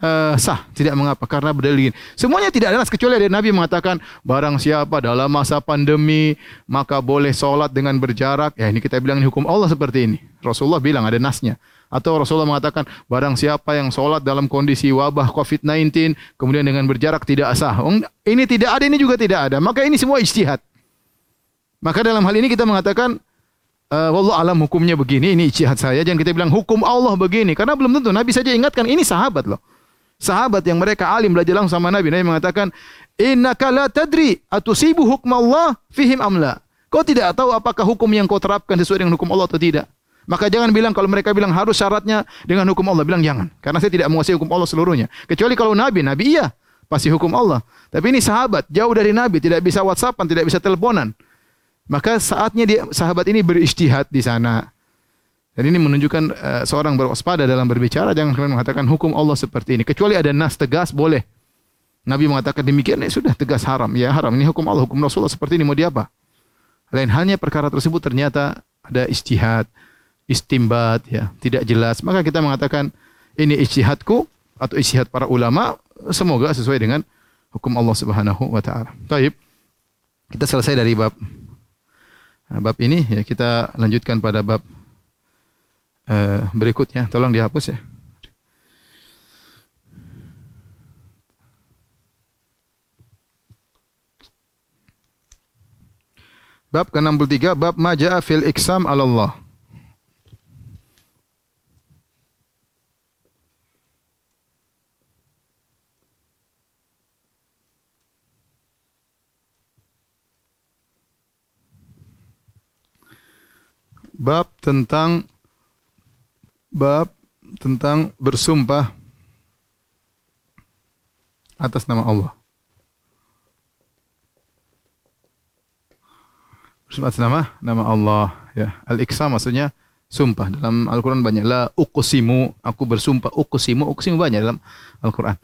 uh, sah. Tidak mengapa karena berdalil semuanya tidak ada kecuali ada Nabi mengatakan barang siapa dalam masa pandemi maka boleh solat dengan berjarak. Ya ini kita bilang ini hukum Allah seperti ini. Rasulullah bilang ada nasnya. Atau Rasulullah mengatakan barang siapa yang solat dalam kondisi wabah COVID-19 kemudian dengan berjarak tidak sah. Ini tidak ada ini juga tidak ada. Maka ini semua ijtihad. Maka dalam hal ini kita mengatakan Uh, wallah alam hukumnya begini, ini ijtihad saya. Jangan kita bilang hukum Allah begini. Karena belum tentu. Nabi saja ingatkan, ini sahabat loh sahabat yang mereka alim belajar langsung sama Nabi. Nabi mengatakan, Innaka la tadri atusibu hukm Allah fihim amla. Kau tidak tahu apakah hukum yang kau terapkan sesuai dengan hukum Allah atau tidak. Maka jangan bilang kalau mereka bilang harus syaratnya dengan hukum Allah. Bilang jangan. Karena saya tidak menguasai hukum Allah seluruhnya. Kecuali kalau Nabi. Nabi iya. Pasti hukum Allah. Tapi ini sahabat. Jauh dari Nabi. Tidak bisa whatsappan. Tidak bisa teleponan. Maka saatnya dia, sahabat ini beristihad di sana. Dan ini menunjukkan uh, seorang berwaspada dalam berbicara jangan kemudian mengatakan hukum Allah seperti ini kecuali ada nas tegas boleh. Nabi mengatakan demikian ya sudah tegas haram ya haram ini hukum Allah hukum Rasulullah seperti ini mau diapa? Lain halnya perkara tersebut ternyata ada istihad, istimbat ya tidak jelas maka kita mengatakan ini istihadku atau istihad para ulama semoga sesuai dengan hukum Allah Subhanahu wa taala. Baik. Kita selesai dari bab bab ini ya kita lanjutkan pada bab uh, berikutnya. Tolong dihapus ya. Bab ke-63 bab maja'a fil iksam 'ala Allah. Bab tentang bab tentang bersumpah atas nama Allah. Bersumpah atas nama nama Allah ya. Al-Iqsam maksudnya sumpah dalam Al-Qur'an banyak la uqsimu aku bersumpah uqsimu uqsimu banyak dalam Al-Qur'an.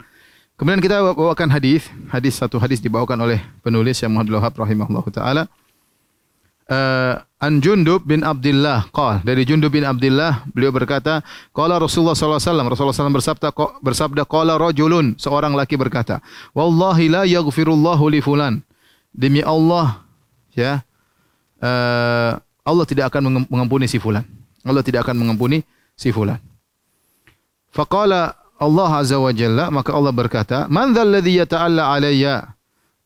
Kemudian kita bawakan hadis, hadis satu hadis dibawakan oleh penulis yang Muhammad Wahab rahimahullahu taala uh, an Jundub bin Abdullah qal. Dari Jundub bin Abdullah beliau berkata qala Rasulullah sallallahu alaihi wasallam. Rasulullah sallallahu bersabda bersabda qala rajulun seorang laki berkata wallahi la yaghfirullahu li fulan. Demi Allah ya uh, Allah tidak akan mengampuni si fulan. Allah tidak akan mengampuni si fulan. Faqala Allah azza wa jalla maka Allah berkata man dzal ladzi yata'alla alayya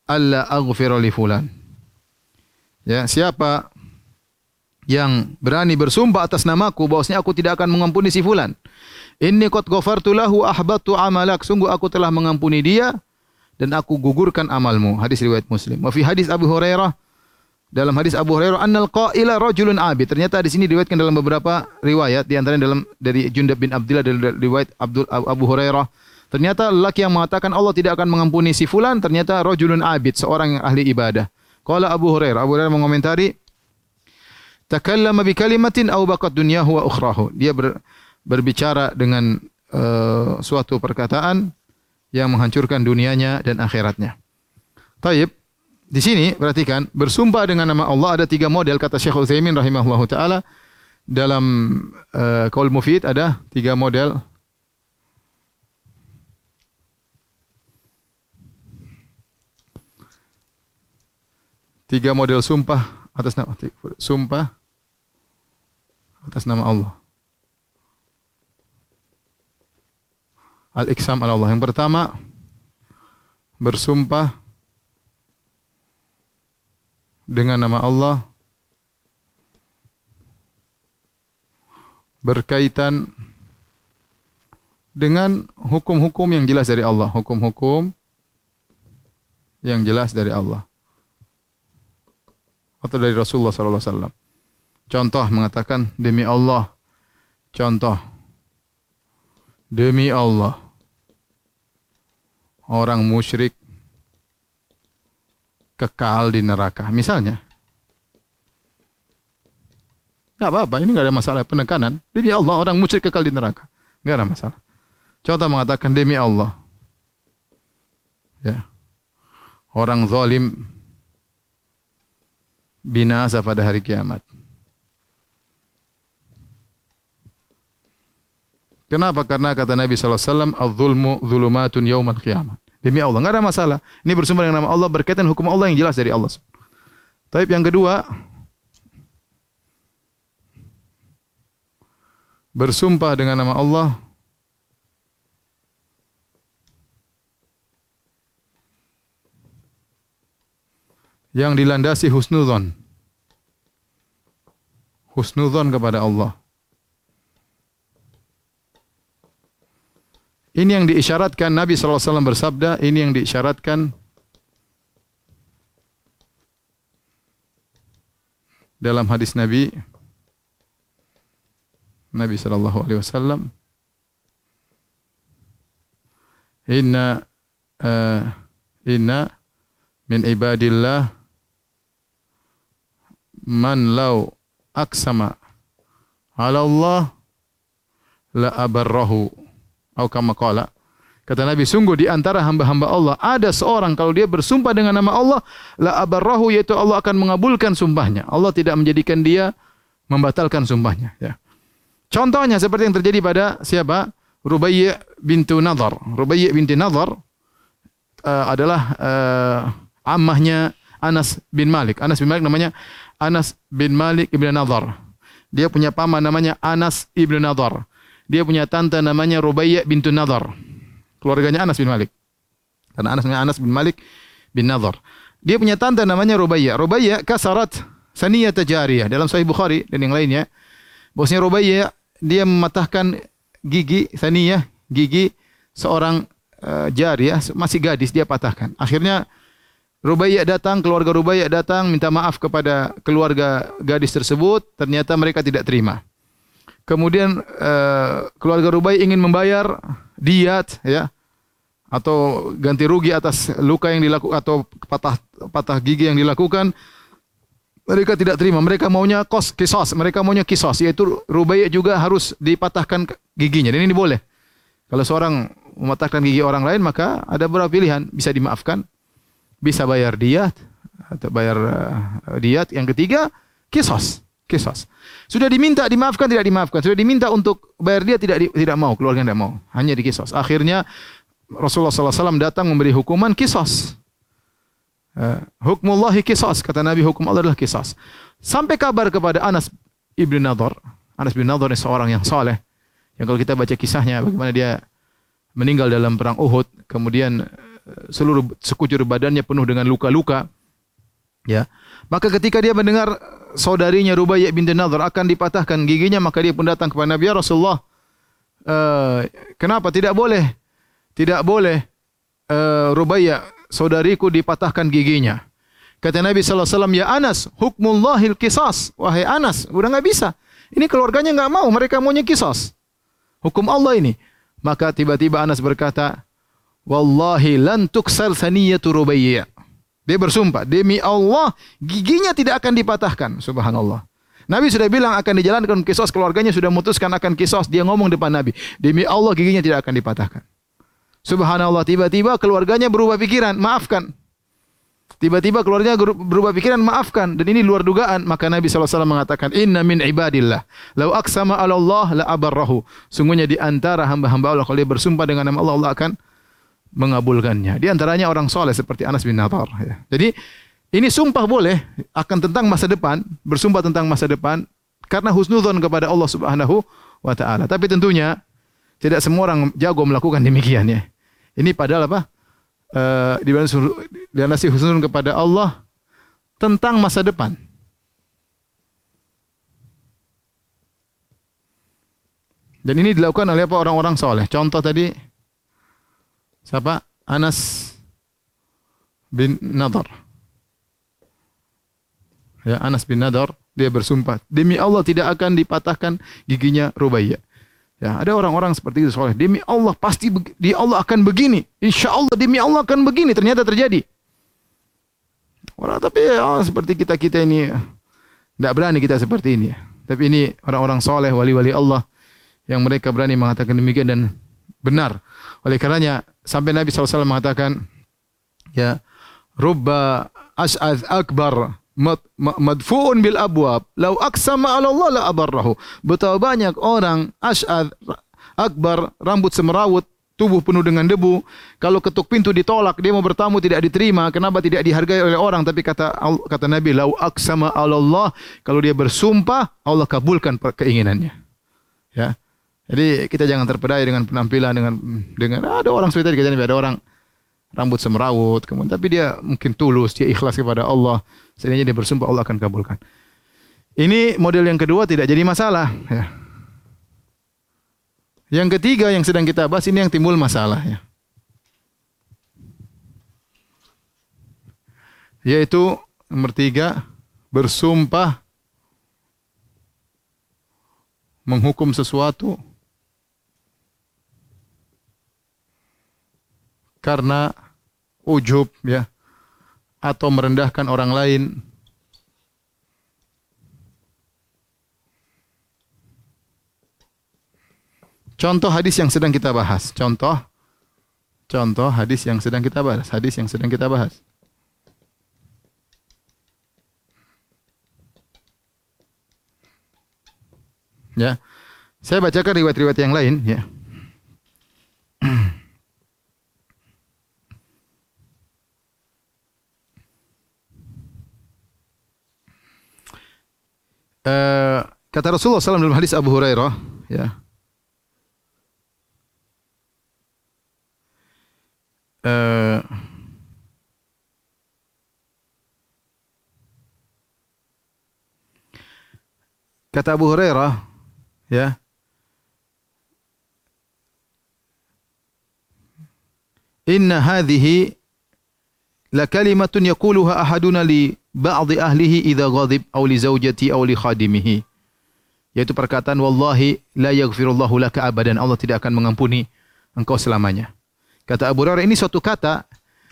alla aghfira li fulan Ya, siapa yang berani bersumpah atas namaku bahwasanya aku tidak akan mengampuni si fulan. Inni qad ghafartu lahu ahbatu amalak. Sungguh aku telah mengampuni dia dan aku gugurkan amalmu. Hadis riwayat Muslim. Wa fi hadis Abu Hurairah dalam hadis Abu Hurairah annal qaila rajulun abi. Ternyata di sini diriwayatkan dalam beberapa riwayat di antaranya dalam dari Jundab bin Abdullah dari riwayat Abdul Abu Hurairah. Ternyata lelaki yang mengatakan Allah tidak akan mengampuni si fulan ternyata rajulun abid, seorang yang ahli ibadah. Qala Abu Hurairah, Abu Hurairah mengomentari takallama bi kalimatin aw baqat dunyahu wa ukhrahu. Dia ber, berbicara dengan uh, suatu perkataan yang menghancurkan dunianya dan akhiratnya. Taib, di sini perhatikan bersumpah dengan nama Allah ada tiga model kata Syekh Utsaimin rahimahullah taala dalam uh, Qaul Mufid ada tiga model tiga model sumpah atas nama sumpah atas nama Allah. Al-Iksam ala Allah. Yang pertama bersumpah dengan nama Allah berkaitan dengan hukum-hukum yang jelas dari Allah, hukum-hukum yang jelas dari Allah atau dari Rasulullah sallallahu alaihi wasallam. Contoh mengatakan demi Allah. Contoh demi Allah. Orang musyrik kekal di neraka. Misalnya. Tak apa-apa, ini enggak ada masalah penekanan. Demi Allah, orang musyrik kekal di neraka. Enggak ada masalah. Contoh mengatakan demi Allah. Ya. Orang zalim binasa pada hari kiamat. Kenapa? Karena kata Nabi wasallam, "Adz-dzulmu dzulumatun yaumal qiyamah." Demi Allah, enggak ada masalah. Ini bersumber dengan nama Allah berkaitan hukum Allah yang jelas dari Allah. Tapi yang kedua, bersumpah dengan nama Allah yang dilandasi husnuzon. Husnuzon kepada Allah. Ini yang diisyaratkan Nabi sallallahu alaihi wasallam bersabda, ini yang diisyaratkan dalam hadis Nabi Nabi sallallahu alaihi wasallam Inna uh, inna min ibadillah man law aksama ala Allah la abarrahu. Atau kama qala kata nabi sungguh di antara hamba-hamba Allah ada seorang kalau dia bersumpah dengan nama Allah la abarrahu yaitu Allah akan mengabulkan sumpahnya. Allah tidak menjadikan dia membatalkan sumpahnya ya. Contohnya seperti yang terjadi pada siapa? Rubayy bintu Nadhar. Rubayy binti Nadhar uh, adalah uh, ammahnya Anas bin Malik. Anas bin Malik namanya Anas bin Malik ibn Nadhar dia punya paman namanya Anas ibn Nadhar dia punya tante namanya Rubaiyah bintu Nadhar. Keluarganya Anas bin Malik. Karena Anas namanya Anas bin Malik bin Nadhar. Dia punya tante namanya Rubaiyah. Rubaiyah kasarat saniyah tajariyah. Dalam sahih Bukhari dan yang lainnya. Bosnya Rubaiyah, dia mematahkan gigi saniyah, gigi seorang uh, jariyah, masih gadis, dia patahkan. Akhirnya Rubaiyah datang, keluarga Rubaiyah datang, minta maaf kepada keluarga gadis tersebut. Ternyata mereka tidak terima. Kemudian uh, keluarga Rubai ingin membayar diat ya atau ganti rugi atas luka yang dilakukan atau patah patah gigi yang dilakukan. Mereka tidak terima. Mereka maunya kos kisos. Mereka maunya kisos. Yaitu Rubai juga harus dipatahkan giginya. Dan ini boleh. Kalau seorang mematahkan gigi orang lain maka ada beberapa pilihan. Bisa dimaafkan bisa bayar diat atau bayar uh, diat yang ketiga kisos kisos sudah diminta dimaafkan tidak dimaafkan. Sudah diminta untuk bayar dia tidak di, tidak mau, keluarga tidak mau. Hanya di kisos. Akhirnya Rasulullah wasallam datang memberi hukuman kisos. Uh, hukmullahi kisos kata Nabi hukum Allah adalah kisos. Sampai kabar kepada Anas ibn Nadhr. Anas bin Nadhr ini seorang yang soleh. Yang kalau kita baca kisahnya bagaimana dia meninggal dalam perang Uhud, kemudian eh, seluruh sekujur badannya penuh dengan luka-luka. Ya. Maka ketika dia mendengar saudarinya Rubaiyah binti Nadhr akan dipatahkan giginya maka dia pun datang kepada Nabi ya Rasulullah uh, kenapa tidak boleh tidak boleh uh, Rubaiyah saudariku dipatahkan giginya kata Nabi sallallahu alaihi wasallam ya Anas hukmullahil qisas wahai Anas sudah enggak bisa ini keluarganya enggak mau mereka maunya qisas hukum Allah ini maka tiba-tiba Anas berkata wallahi lan tuksal saniyatu Rubaiyah dia bersumpah, demi Allah, giginya tidak akan dipatahkan. Subhanallah. Nabi sudah bilang akan dijalankan kisos keluarganya sudah memutuskan akan kisos. Dia ngomong depan Nabi. Demi Allah giginya tidak akan dipatahkan. Subhanallah tiba-tiba keluarganya berubah pikiran. Maafkan. Tiba-tiba keluarnya berubah pikiran, maafkan. Dan ini luar dugaan. Maka Nabi SAW mengatakan, Inna min ibadillah. Lau aksama ala Allah la abarrahu. Sungguhnya di antara hamba-hamba Allah, kalau dia bersumpah dengan nama Allah, Allah akan mengabulkannya. Di antaranya orang soleh seperti Anas bin Nathar. Ya. Jadi, ini sumpah boleh akan tentang masa depan, bersumpah tentang masa depan, karena husnudhon kepada Allah Subhanahu wa taala. Tapi tentunya tidak semua orang jago melakukan demikian ya. Ini padahal apa? uh, dilandasi husnul kepada Allah tentang masa depan. Dan ini dilakukan oleh apa orang-orang soleh. Contoh tadi siapa? Anas bin Nadar. Ya, Anas bin Nadar dia bersumpah demi Allah tidak akan dipatahkan giginya Rubaiyah. Ya, ada orang-orang seperti itu soleh. Demi Allah pasti di Allah akan begini. Insya Allah demi Allah akan begini. Ternyata terjadi. Orang tapi ya, seperti kita kita ini tidak berani kita seperti ini. Tapi ini orang-orang soleh, wali-wali Allah yang mereka berani mengatakan demikian dan benar. Oleh karenanya sampai Nabi SAW mengatakan, ya, rubba as'ad akbar madfuun bil abwab. Law aqsama ala Allah la abarrahu. Betapa banyak orang asy'ad akbar rambut semerawut tubuh penuh dengan debu. Kalau ketuk pintu ditolak dia mau bertamu tidak diterima. Kenapa tidak dihargai oleh orang? Tapi kata kata Nabi law aqsama ala Allah kalau dia bersumpah Allah kabulkan keinginannya. Ya jadi kita jangan terpedaya dengan penampilan dengan dengan ada orang seperti tadi ada orang rambut semerawut, kemudian tapi dia mungkin tulus, dia ikhlas kepada Allah, sehingga dia bersumpah Allah akan kabulkan. Ini model yang kedua tidak jadi masalah. Ya. Yang ketiga yang sedang kita bahas ini yang timbul masalah. Ya. Yaitu nomor tiga bersumpah menghukum sesuatu karena ujub ya atau merendahkan orang lain Contoh hadis yang sedang kita bahas. Contoh contoh hadis yang sedang kita bahas. Hadis yang sedang kita bahas. Ya. Saya bacakan riwayat-riwayat yang lain ya. Eh, kata Rasulullah SAW dalam hadis Abu Hurairah, ya. Uh, kata Abu Hurairah, ya. Inna hadhihi la kalimatun yaquluha ahaduna li ba'dhi ahlihi idza ghadib aw li zawjati aw li khadimihi. Yaitu perkataan wallahi la yaghfirullahu laka abadan. Allah tidak akan mengampuni engkau selamanya. Kata Abu Hurairah ini suatu kata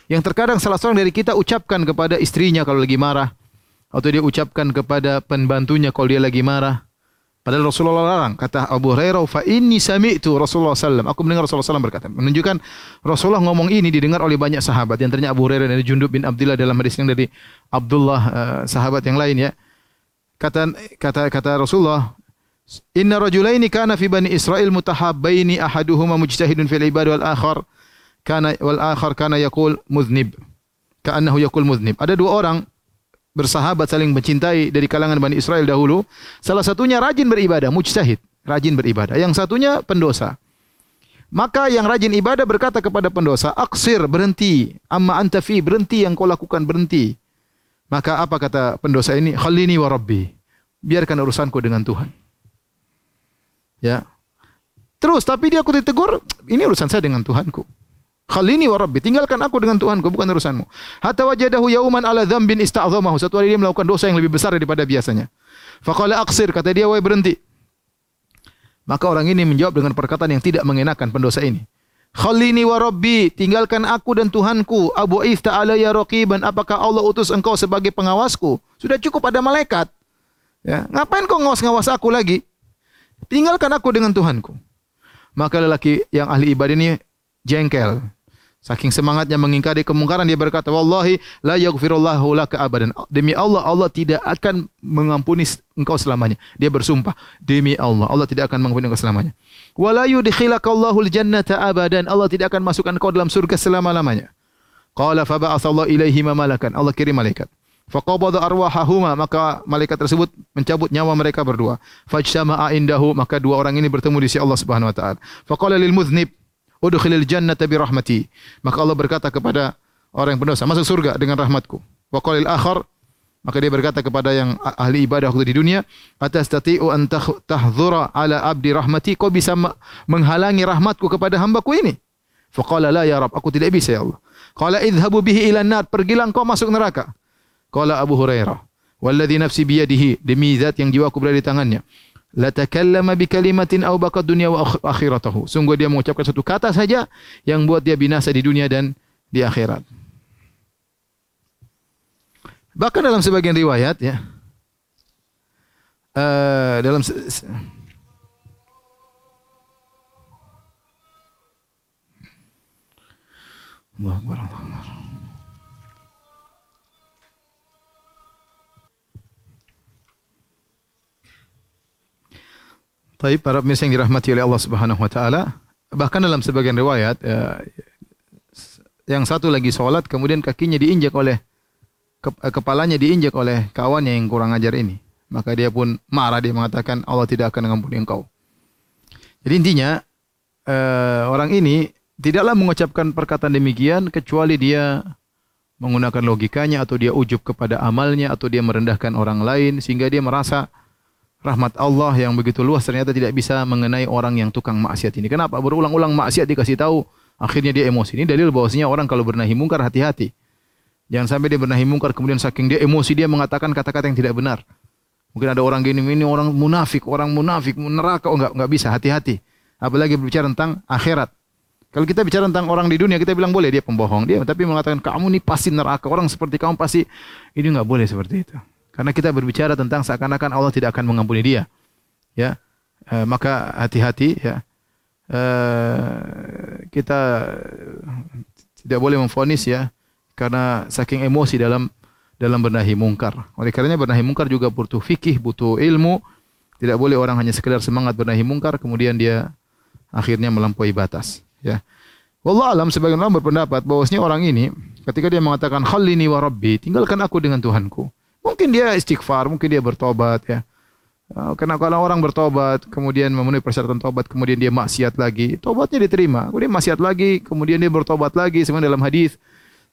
yang terkadang salah seorang dari kita ucapkan kepada istrinya kalau lagi marah. Atau dia ucapkan kepada pembantunya kalau dia lagi marah Padahal Rasulullah larang. Kata Abu Hurairah, fa inni sami'tu Rasulullah sallam. Aku mendengar Rasulullah sallam berkata. Menunjukkan Rasulullah ngomong ini didengar oleh banyak sahabat. Yang antaranya Abu Hurairah dari Jundub bin Abdullah dalam hadis yang dari Abdullah uh, sahabat yang lain ya. Kata kata kata Rasulullah, Inna rajulaini kana fi bani Israel mutahabbaini ahaduhuma mujtahidun fil ibad wal akhar kana wal akhar kana yaqul muznib. Ka'annahu yaqul muznib. Ada dua orang bersahabat saling mencintai dari kalangan Bani Israel dahulu. Salah satunya rajin beribadah, mujtahid, rajin beribadah. Yang satunya pendosa. Maka yang rajin ibadah berkata kepada pendosa, "Aksir, berhenti. Amma anta fi, berhenti yang kau lakukan, berhenti." Maka apa kata pendosa ini? "Khalini wa rabbi." Biarkan urusanku dengan Tuhan. Ya. Terus tapi dia aku ditegur, ini urusan saya dengan Tuhanku. Khalini wa rabbi, tinggalkan aku dengan Tuhanku, bukan urusanmu. Hatta wajadahu yauman ala dzambin ista'zamahu. Satu hari dia melakukan dosa yang lebih besar daripada biasanya. Faqala aqsir, kata dia, wahai berhenti. Maka orang ini menjawab dengan perkataan yang tidak mengenakan pendosa ini. Khalini wa rabbi, tinggalkan aku dan Tuhanku. Abu Ifta alayya raqiban, apakah Allah utus engkau sebagai pengawasku? Sudah cukup ada malaikat. Ya, ngapain kau ngawas-ngawas aku lagi? Tinggalkan aku dengan Tuhanku. Maka lelaki yang ahli ibadah ini jengkel. Saking semangatnya mengingkari kemungkaran dia berkata, "Wallahi la yaghfirullahu laka abadan." Demi Allah, Allah tidak akan mengampuni engkau selamanya. Dia bersumpah, demi Allah, Allah tidak akan mengampuni engkau selamanya. "Wa la yudkhilakallahu al-jannata abadan." Allah tidak akan masukkan engkau dalam surga selama-lamanya. Qala fa ba'athallahu ilaihi malakan. Allah kirim malaikat. Faqabada arwahahuma maka malaikat tersebut mencabut nyawa mereka berdua. Fajtama'a indahu maka dua orang ini bertemu di sisi Allah Subhanahu wa taala. Faqala lil mudhnib udkhilil jannata bi rahmati. Maka Allah berkata kepada orang yang berdosa, masuk surga dengan rahmatku. Wa qalil akhar maka dia berkata kepada yang ahli ibadah waktu di dunia, atastati'u an tahdhura ala abdi rahmati, kau bisa menghalangi rahmatku kepada hambaku ini? Faqala la ya Rabb, aku tidak bisa ya Allah. Qala idhabu bihi ila nar, pergilah kau masuk neraka. Qala Abu Hurairah, walladhi nafsi biyadihi, demi zat yang jiwaku berada di tangannya la takallama bi kalimatin aw baqa dunya wa akhiratahu. Sungguh dia mengucapkan satu kata saja yang buat dia binasa di dunia dan di akhirat. Bahkan dalam sebagian riwayat ya. Uh, dalam Allah Allah Baik, para pemirsa yang dirahmati oleh Allah Subhanahu wa taala, bahkan dalam sebagian riwayat ya, yang satu lagi salat kemudian kakinya diinjak oleh kepalanya diinjak oleh kawannya yang kurang ajar ini. Maka dia pun marah dia mengatakan Allah tidak akan mengampuni engkau. Jadi intinya uh, orang ini tidaklah mengucapkan perkataan demikian kecuali dia menggunakan logikanya atau dia ujub kepada amalnya atau dia merendahkan orang lain sehingga dia merasa rahmat Allah yang begitu luas ternyata tidak bisa mengenai orang yang tukang maksiat ini. Kenapa? Berulang-ulang maksiat dikasih tahu, akhirnya dia emosi. Ini dalil bahwasanya orang kalau bernahi mungkar hati-hati. Jangan sampai dia bernahi mungkar kemudian saking dia emosi dia mengatakan kata-kata yang tidak benar. Mungkin ada orang gini ini orang munafik, orang munafik, neraka. Oh enggak enggak bisa, hati-hati. Apalagi berbicara tentang akhirat. Kalau kita bicara tentang orang di dunia, kita bilang boleh dia pembohong dia, tapi mengatakan kamu ini pasti neraka. Orang seperti kamu pasti ini enggak boleh seperti itu. Karena kita berbicara tentang seakan-akan Allah tidak akan mengampuni dia. Ya. E, maka hati-hati ya. E, kita tidak boleh memfonis ya karena saking emosi dalam dalam bernahi mungkar. Oleh karenanya bernahi mungkar juga butuh fikih, butuh ilmu. Tidak boleh orang hanya sekedar semangat bernahi mungkar kemudian dia akhirnya melampaui batas, ya. Wallah alam sebagian orang berpendapat bahwasanya orang ini ketika dia mengatakan khalini wa rabbi, tinggalkan aku dengan Tuhanku. Mungkin dia istighfar, mungkin dia bertobat ya. Uh, Karena kalau orang bertobat, kemudian memenuhi persyaratan tobat, kemudian dia maksiat lagi, tobatnya diterima. Kemudian maksiat lagi, kemudian dia bertobat lagi, sebenarnya dalam hadis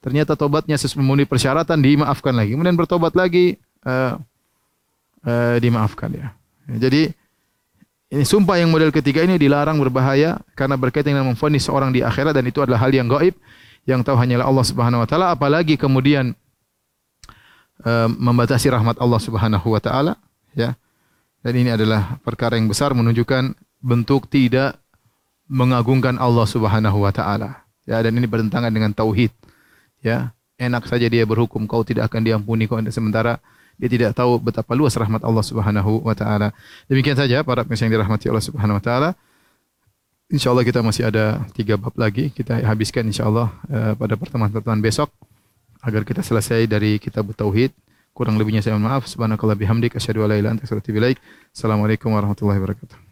ternyata tobatnya sesuai memenuhi persyaratan dimaafkan lagi. Kemudian bertobat lagi, uh, uh, dimaafkan ya. Jadi ini sumpah yang model ketiga ini dilarang berbahaya karena berkaitan dengan memfonis seorang di akhirat dan itu adalah hal yang gaib yang tahu hanyalah Allah Subhanahu wa taala apalagi kemudian membatasi rahmat Allah Subhanahu wa taala ya. Dan ini adalah perkara yang besar menunjukkan bentuk tidak mengagungkan Allah Subhanahu wa taala. Ya, dan ini bertentangan dengan tauhid. Ya, enak saja dia berhukum kau tidak akan diampuni kau sementara dia tidak tahu betapa luas rahmat Allah Subhanahu wa taala. Demikian saja para pemirsa yang dirahmati Allah Subhanahu wa taala. Insyaallah kita masih ada tiga bab lagi kita habiskan insyaallah uh, pada pertemuan-pertemuan besok agar kita selesai dari kitab tauhid. Kurang lebihnya saya mohon maaf. Subhanakallah bihamdik asyhadu an la ilaha illa anta astaghfiruka. Assalamualaikum warahmatullahi wabarakatuh.